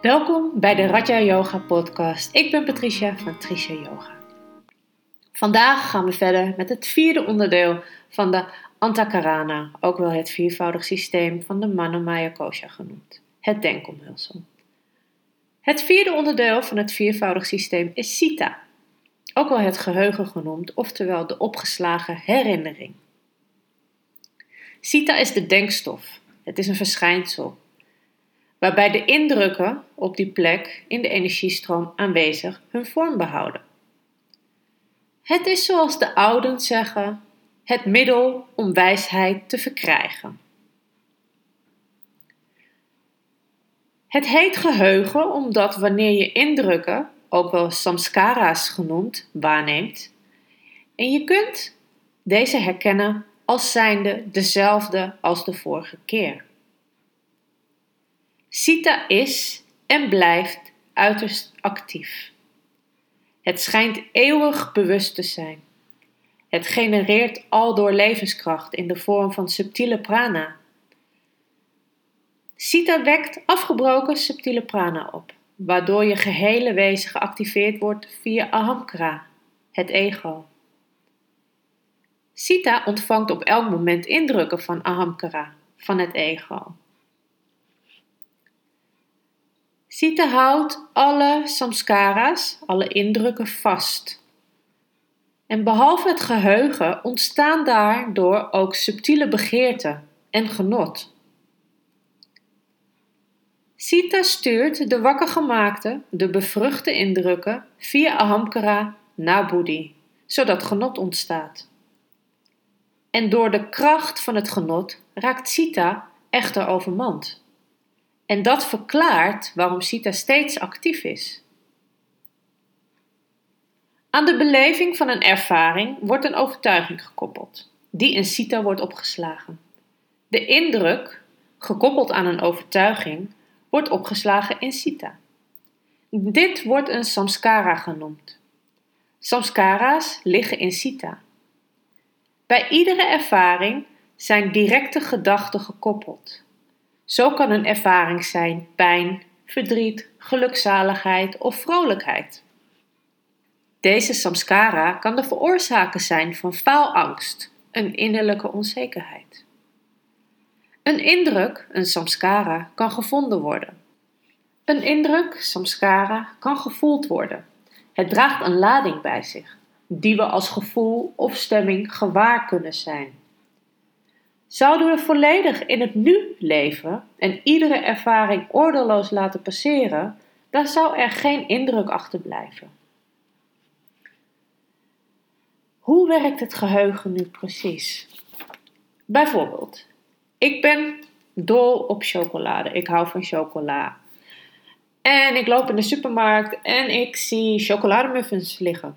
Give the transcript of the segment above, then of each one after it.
Welkom bij de Raja Yoga podcast. Ik ben Patricia van Tricia Yoga. Vandaag gaan we verder met het vierde onderdeel van de Antakarana, ook wel het viervoudig systeem van de Manomaya Kosha genoemd, het denkomhulsel. Het vierde onderdeel van het viervoudig systeem is Sita, ook wel het geheugen genoemd, oftewel de opgeslagen herinnering. Sita is de denkstof. Het is een verschijnsel waarbij de indrukken op die plek in de energiestroom aanwezig hun vorm behouden. Het is zoals de ouden zeggen, het middel om wijsheid te verkrijgen. Het heet geheugen omdat wanneer je indrukken, ook wel samskara's genoemd, waarneemt, en je kunt deze herkennen als zijnde dezelfde als de vorige keer. Sita is en blijft uiterst actief. Het schijnt eeuwig bewust te zijn. Het genereert aldoor levenskracht in de vorm van subtiele prana. Sita wekt afgebroken subtiele prana op, waardoor je gehele wezen geactiveerd wordt via ahamkara, het ego. Sita ontvangt op elk moment indrukken van ahamkara, van het ego. Sita houdt alle samskara's, alle indrukken vast. En behalve het geheugen ontstaan daardoor ook subtiele begeerten en genot. Sita stuurt de wakker gemaakte, de bevruchte indrukken via Ahamkara naar Buddhi, zodat genot ontstaat. En door de kracht van het genot raakt Sita echter overmand. En dat verklaart waarom Sita steeds actief is. Aan de beleving van een ervaring wordt een overtuiging gekoppeld, die in Sita wordt opgeslagen. De indruk, gekoppeld aan een overtuiging, wordt opgeslagen in Sita. Dit wordt een samskara genoemd. Samskara's liggen in Sita. Bij iedere ervaring zijn directe gedachten gekoppeld. Zo kan een ervaring zijn pijn, verdriet, gelukzaligheid of vrolijkheid. Deze samskara kan de veroorzaker zijn van faalangst, een innerlijke onzekerheid. Een indruk, een samskara, kan gevonden worden. Een indruk, samskara, kan gevoeld worden. Het draagt een lading bij zich, die we als gevoel of stemming gewaar kunnen zijn. Zouden we volledig in het nu leven en iedere ervaring ordeloos laten passeren, dan zou er geen indruk achterblijven. Hoe werkt het geheugen nu precies? Bijvoorbeeld, ik ben dol op chocolade. Ik hou van chocola. En ik loop in de supermarkt en ik zie chocolademuffins liggen.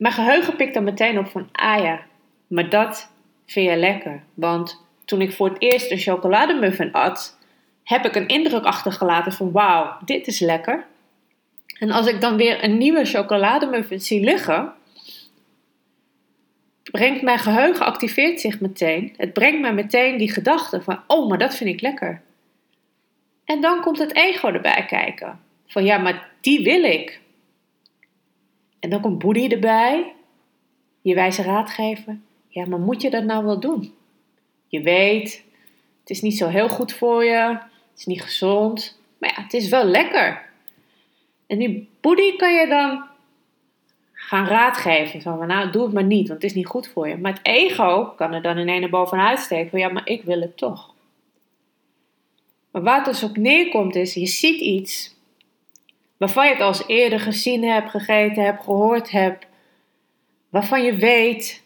Mijn geheugen pikt dan meteen op van, ah ja, maar dat vind je lekker. Want toen ik voor het eerst een chocolademuffin at, heb ik een indruk achtergelaten van, wauw, dit is lekker. En als ik dan weer een nieuwe chocolademuffin zie liggen, brengt mijn geheugen, activeert zich meteen. Het brengt mij meteen die gedachte van, oh, maar dat vind ik lekker. En dan komt het ego erbij kijken. Van ja, maar die wil ik. En dan komt Boeddhi erbij, je wijze raadgever. Ja, maar moet je dat nou wel doen? Je weet, het is niet zo heel goed voor je, het is niet gezond, maar ja, het is wel lekker. En die Boeddhi kan je dan gaan raadgeven. Van, nou, doe het maar niet, want het is niet goed voor je. Maar het ego kan er dan in ene bovenuit steken. Van, ja, maar ik wil het toch. Maar waar het dus op neerkomt is, je ziet iets waarvan je het als eerder gezien hebt, gegeten hebt, gehoord hebt, waarvan je weet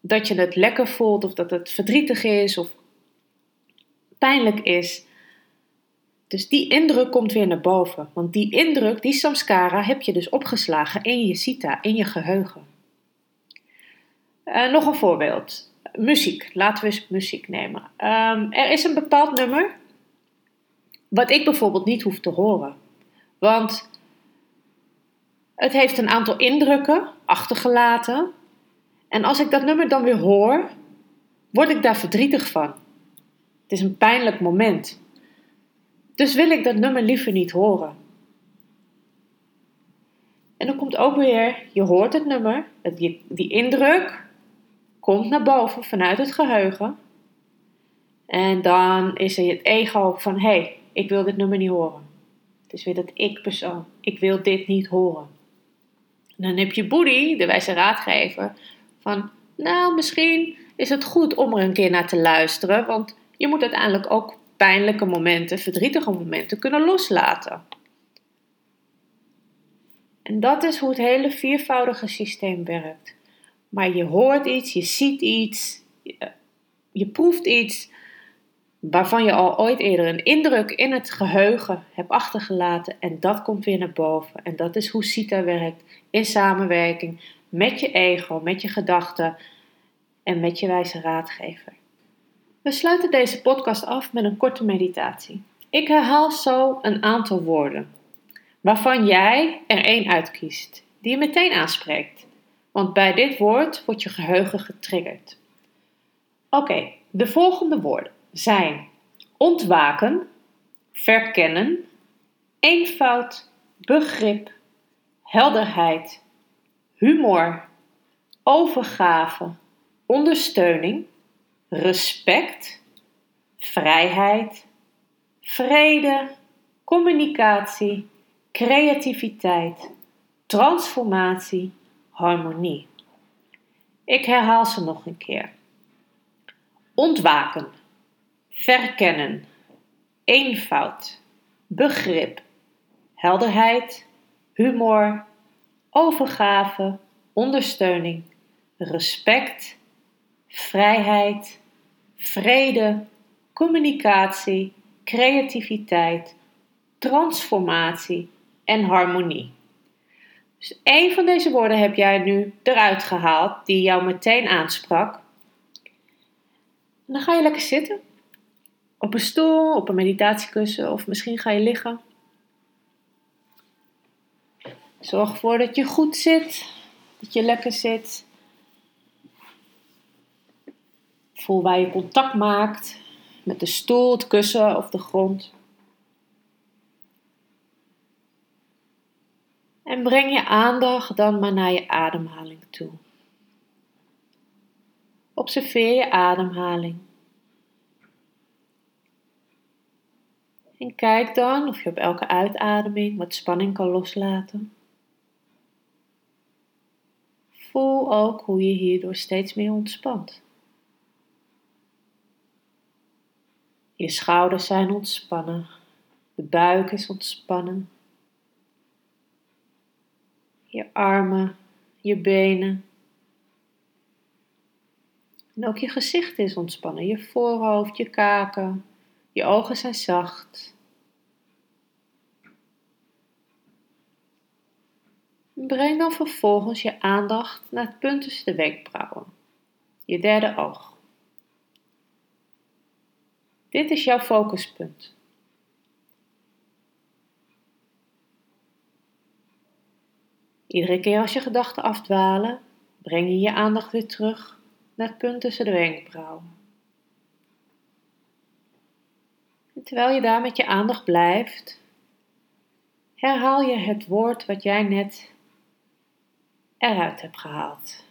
dat je het lekker voelt of dat het verdrietig is of pijnlijk is. Dus die indruk komt weer naar boven, want die indruk, die samskara, heb je dus opgeslagen in je sita, in je geheugen. Uh, nog een voorbeeld. Muziek. Laten we eens muziek nemen. Um, er is een bepaald nummer wat ik bijvoorbeeld niet hoef te horen. Want het heeft een aantal indrukken achtergelaten. En als ik dat nummer dan weer hoor, word ik daar verdrietig van. Het is een pijnlijk moment. Dus wil ik dat nummer liever niet horen. En dan komt ook weer, je hoort het nummer, die, indruk komt naar boven vanuit het geheugen. En dan is er het ego van, hé, hey, ik wil dit nummer niet horen. Het is weer dat ik-persoon, ik wil dit niet horen. En dan heb je Boedi, de wijze raadgever, van, nou, misschien is het goed om er een keer naar te luisteren, want je moet uiteindelijk ook pijnlijke momenten, verdrietige momenten kunnen loslaten. En dat is hoe het hele viervoudige systeem werkt. Maar je hoort iets, je ziet iets, je proeft iets waarvan je al ooit eerder een indruk in het geheugen hebt achtergelaten en dat komt weer naar boven. En dat is hoe CITA werkt in samenwerking met je ego, met je gedachten en met je wijze raadgever. We sluiten deze podcast af met een korte meditatie. Ik herhaal zo een aantal woorden, waarvan jij er één uitkiest, die je meteen aanspreekt. Want bij dit woord wordt je geheugen getriggerd. Oké, de volgende woorden zijn ontwaken, verkennen, eenvoud, begrip, helderheid, humor, overgave, ondersteuning, respect, vrijheid, vrede, communicatie, creativiteit, transformatie, harmonie. Ik herhaal ze nog een keer. Ontwaken, verkennen, eenvoud, begrip, helderheid, humor, overgave, ondersteuning, respect, vrijheid, vrede, communicatie, creativiteit, transformatie. En harmonie. Dus één van deze woorden heb jij nu eruit gehaald die jou meteen aansprak. En dan ga je lekker zitten. Op een stoel, op een meditatiekussen of misschien ga je liggen. Zorg ervoor dat je goed zit, dat je lekker zit. Voel waar je contact maakt met de stoel, het kussen of de grond. En breng je aandacht dan maar naar je ademhaling toe. Observeer je ademhaling. En kijk dan of je op elke uitademing wat spanning kan loslaten. Voel ook hoe je hierdoor steeds meer ontspant. Je schouders zijn ontspannen, de buik is ontspannen, je armen, je benen. En ook je gezicht is ontspannen, je voorhoofd, je kaken, je ogen zijn zacht. Breng dan vervolgens je aandacht naar het punt tussen de wenkbrauwen, je derde oog. Dit is jouw focuspunt. Iedere keer als je gedachten afdwalen, breng je je aandacht weer terug naar het punt tussen de wenkbrauwen. Terwijl je daar met je aandacht blijft, herhaal je het woord wat jij net eruit hebt gehaald.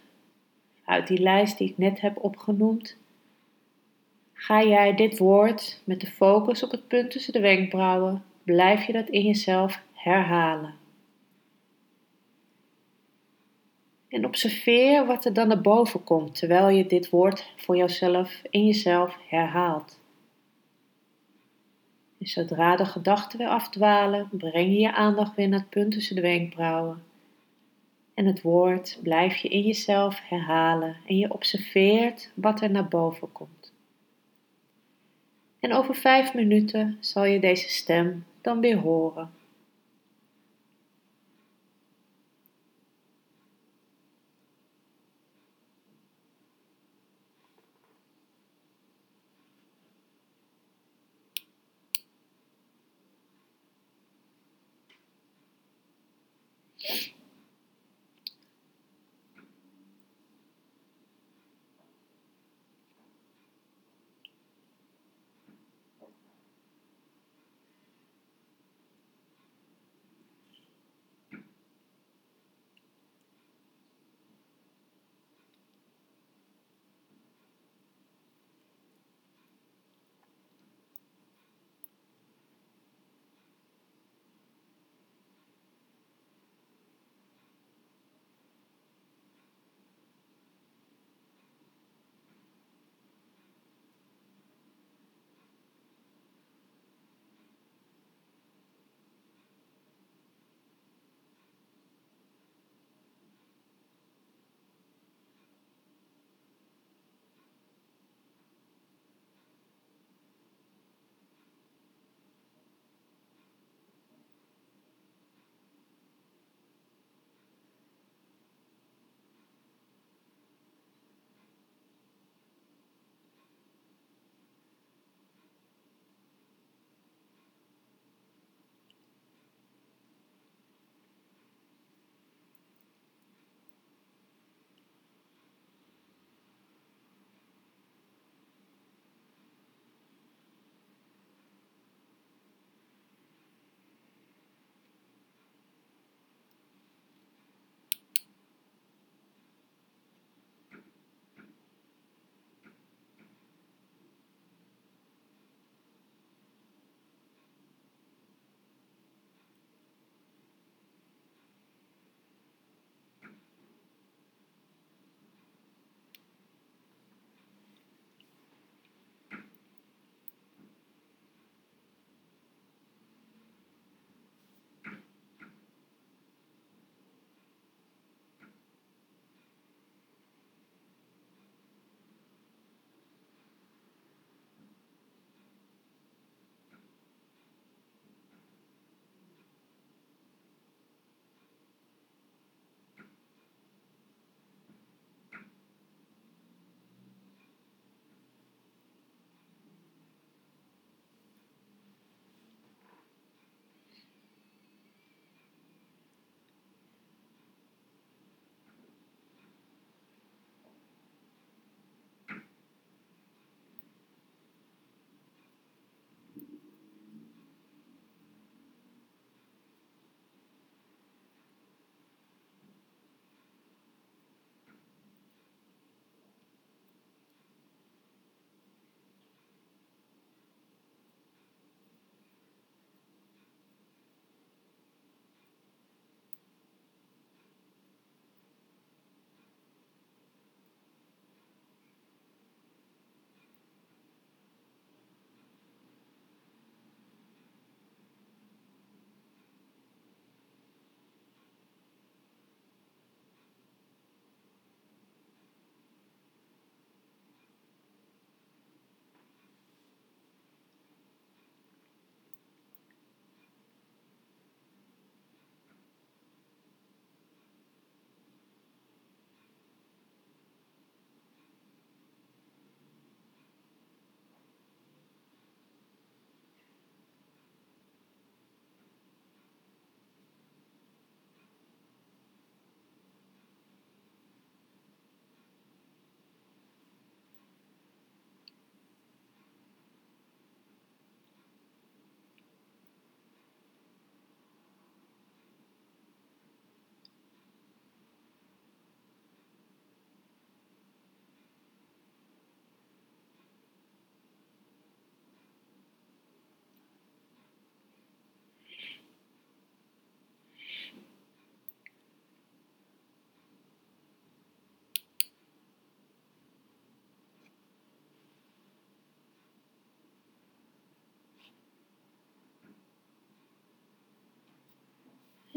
Uit die lijst die ik net heb opgenoemd, ga jij dit woord met de focus op het punt tussen de wenkbrauwen, blijf je dat in jezelf herhalen. En observeer wat er dan naar boven komt terwijl je dit woord voor jezelf in jezelf herhaalt. En zodra de gedachten weer afdwalen, breng je je aandacht weer naar het punt tussen de wenkbrauwen. En het woord blijf je in jezelf herhalen en je observeert wat er naar boven komt. En over vijf minuten zal je deze stem dan weer horen.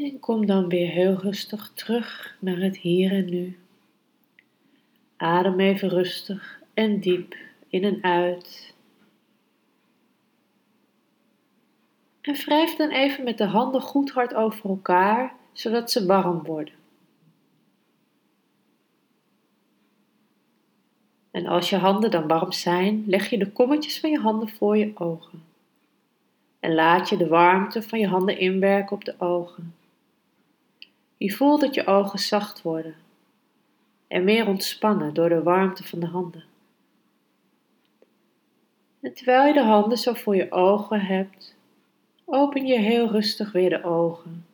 En kom dan weer heel rustig terug naar het hier en nu. Adem even rustig en diep in en uit. En wrijf dan even met de handen goed hard over elkaar, zodat ze warm worden. En als je handen dan warm zijn, leg je de kommetjes van je handen voor je ogen. En laat je de warmte van je handen inwerken op de ogen. Je voelt dat je ogen zacht worden en meer ontspannen door de warmte van de handen. En terwijl je de handen zo voor je ogen hebt, open je heel rustig weer de ogen.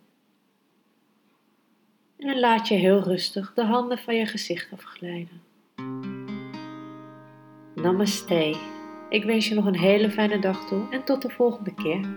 En laat je heel rustig de handen van je gezicht afglijden. Namaste. Ik wens je nog een hele fijne dag toe en tot de volgende keer.